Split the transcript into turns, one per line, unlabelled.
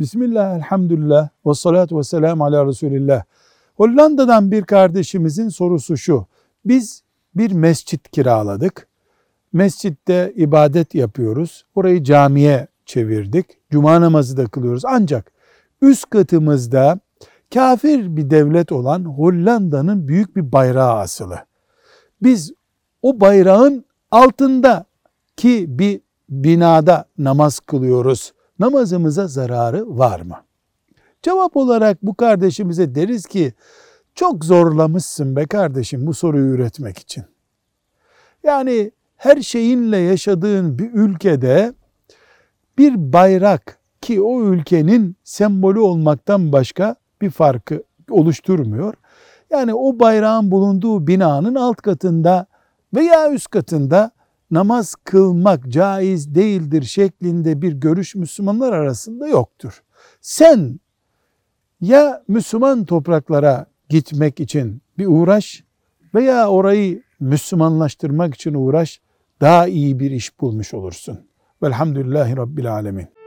Bismillah, elhamdülillah, ve salatu ve selamu ala Resulillah. Hollanda'dan bir kardeşimizin sorusu şu. Biz bir mescit kiraladık. Mescitte ibadet yapıyoruz. Orayı camiye çevirdik. Cuma namazı da kılıyoruz. Ancak üst katımızda kafir bir devlet olan Hollanda'nın büyük bir bayrağı asılı. Biz o bayrağın altında ki bir binada namaz kılıyoruz. Namazımıza zararı var mı? Cevap olarak bu kardeşimize deriz ki çok zorlamışsın be kardeşim bu soruyu üretmek için. Yani her şeyinle yaşadığın bir ülkede bir bayrak ki o ülkenin sembolü olmaktan başka bir farkı oluşturmuyor. Yani o bayrağın bulunduğu binanın alt katında veya üst katında namaz kılmak caiz değildir şeklinde bir görüş Müslümanlar arasında yoktur. Sen ya Müslüman topraklara gitmek için bir uğraş veya orayı Müslümanlaştırmak için uğraş daha iyi bir iş bulmuş olursun. Velhamdülillahi Rabbil Alemin.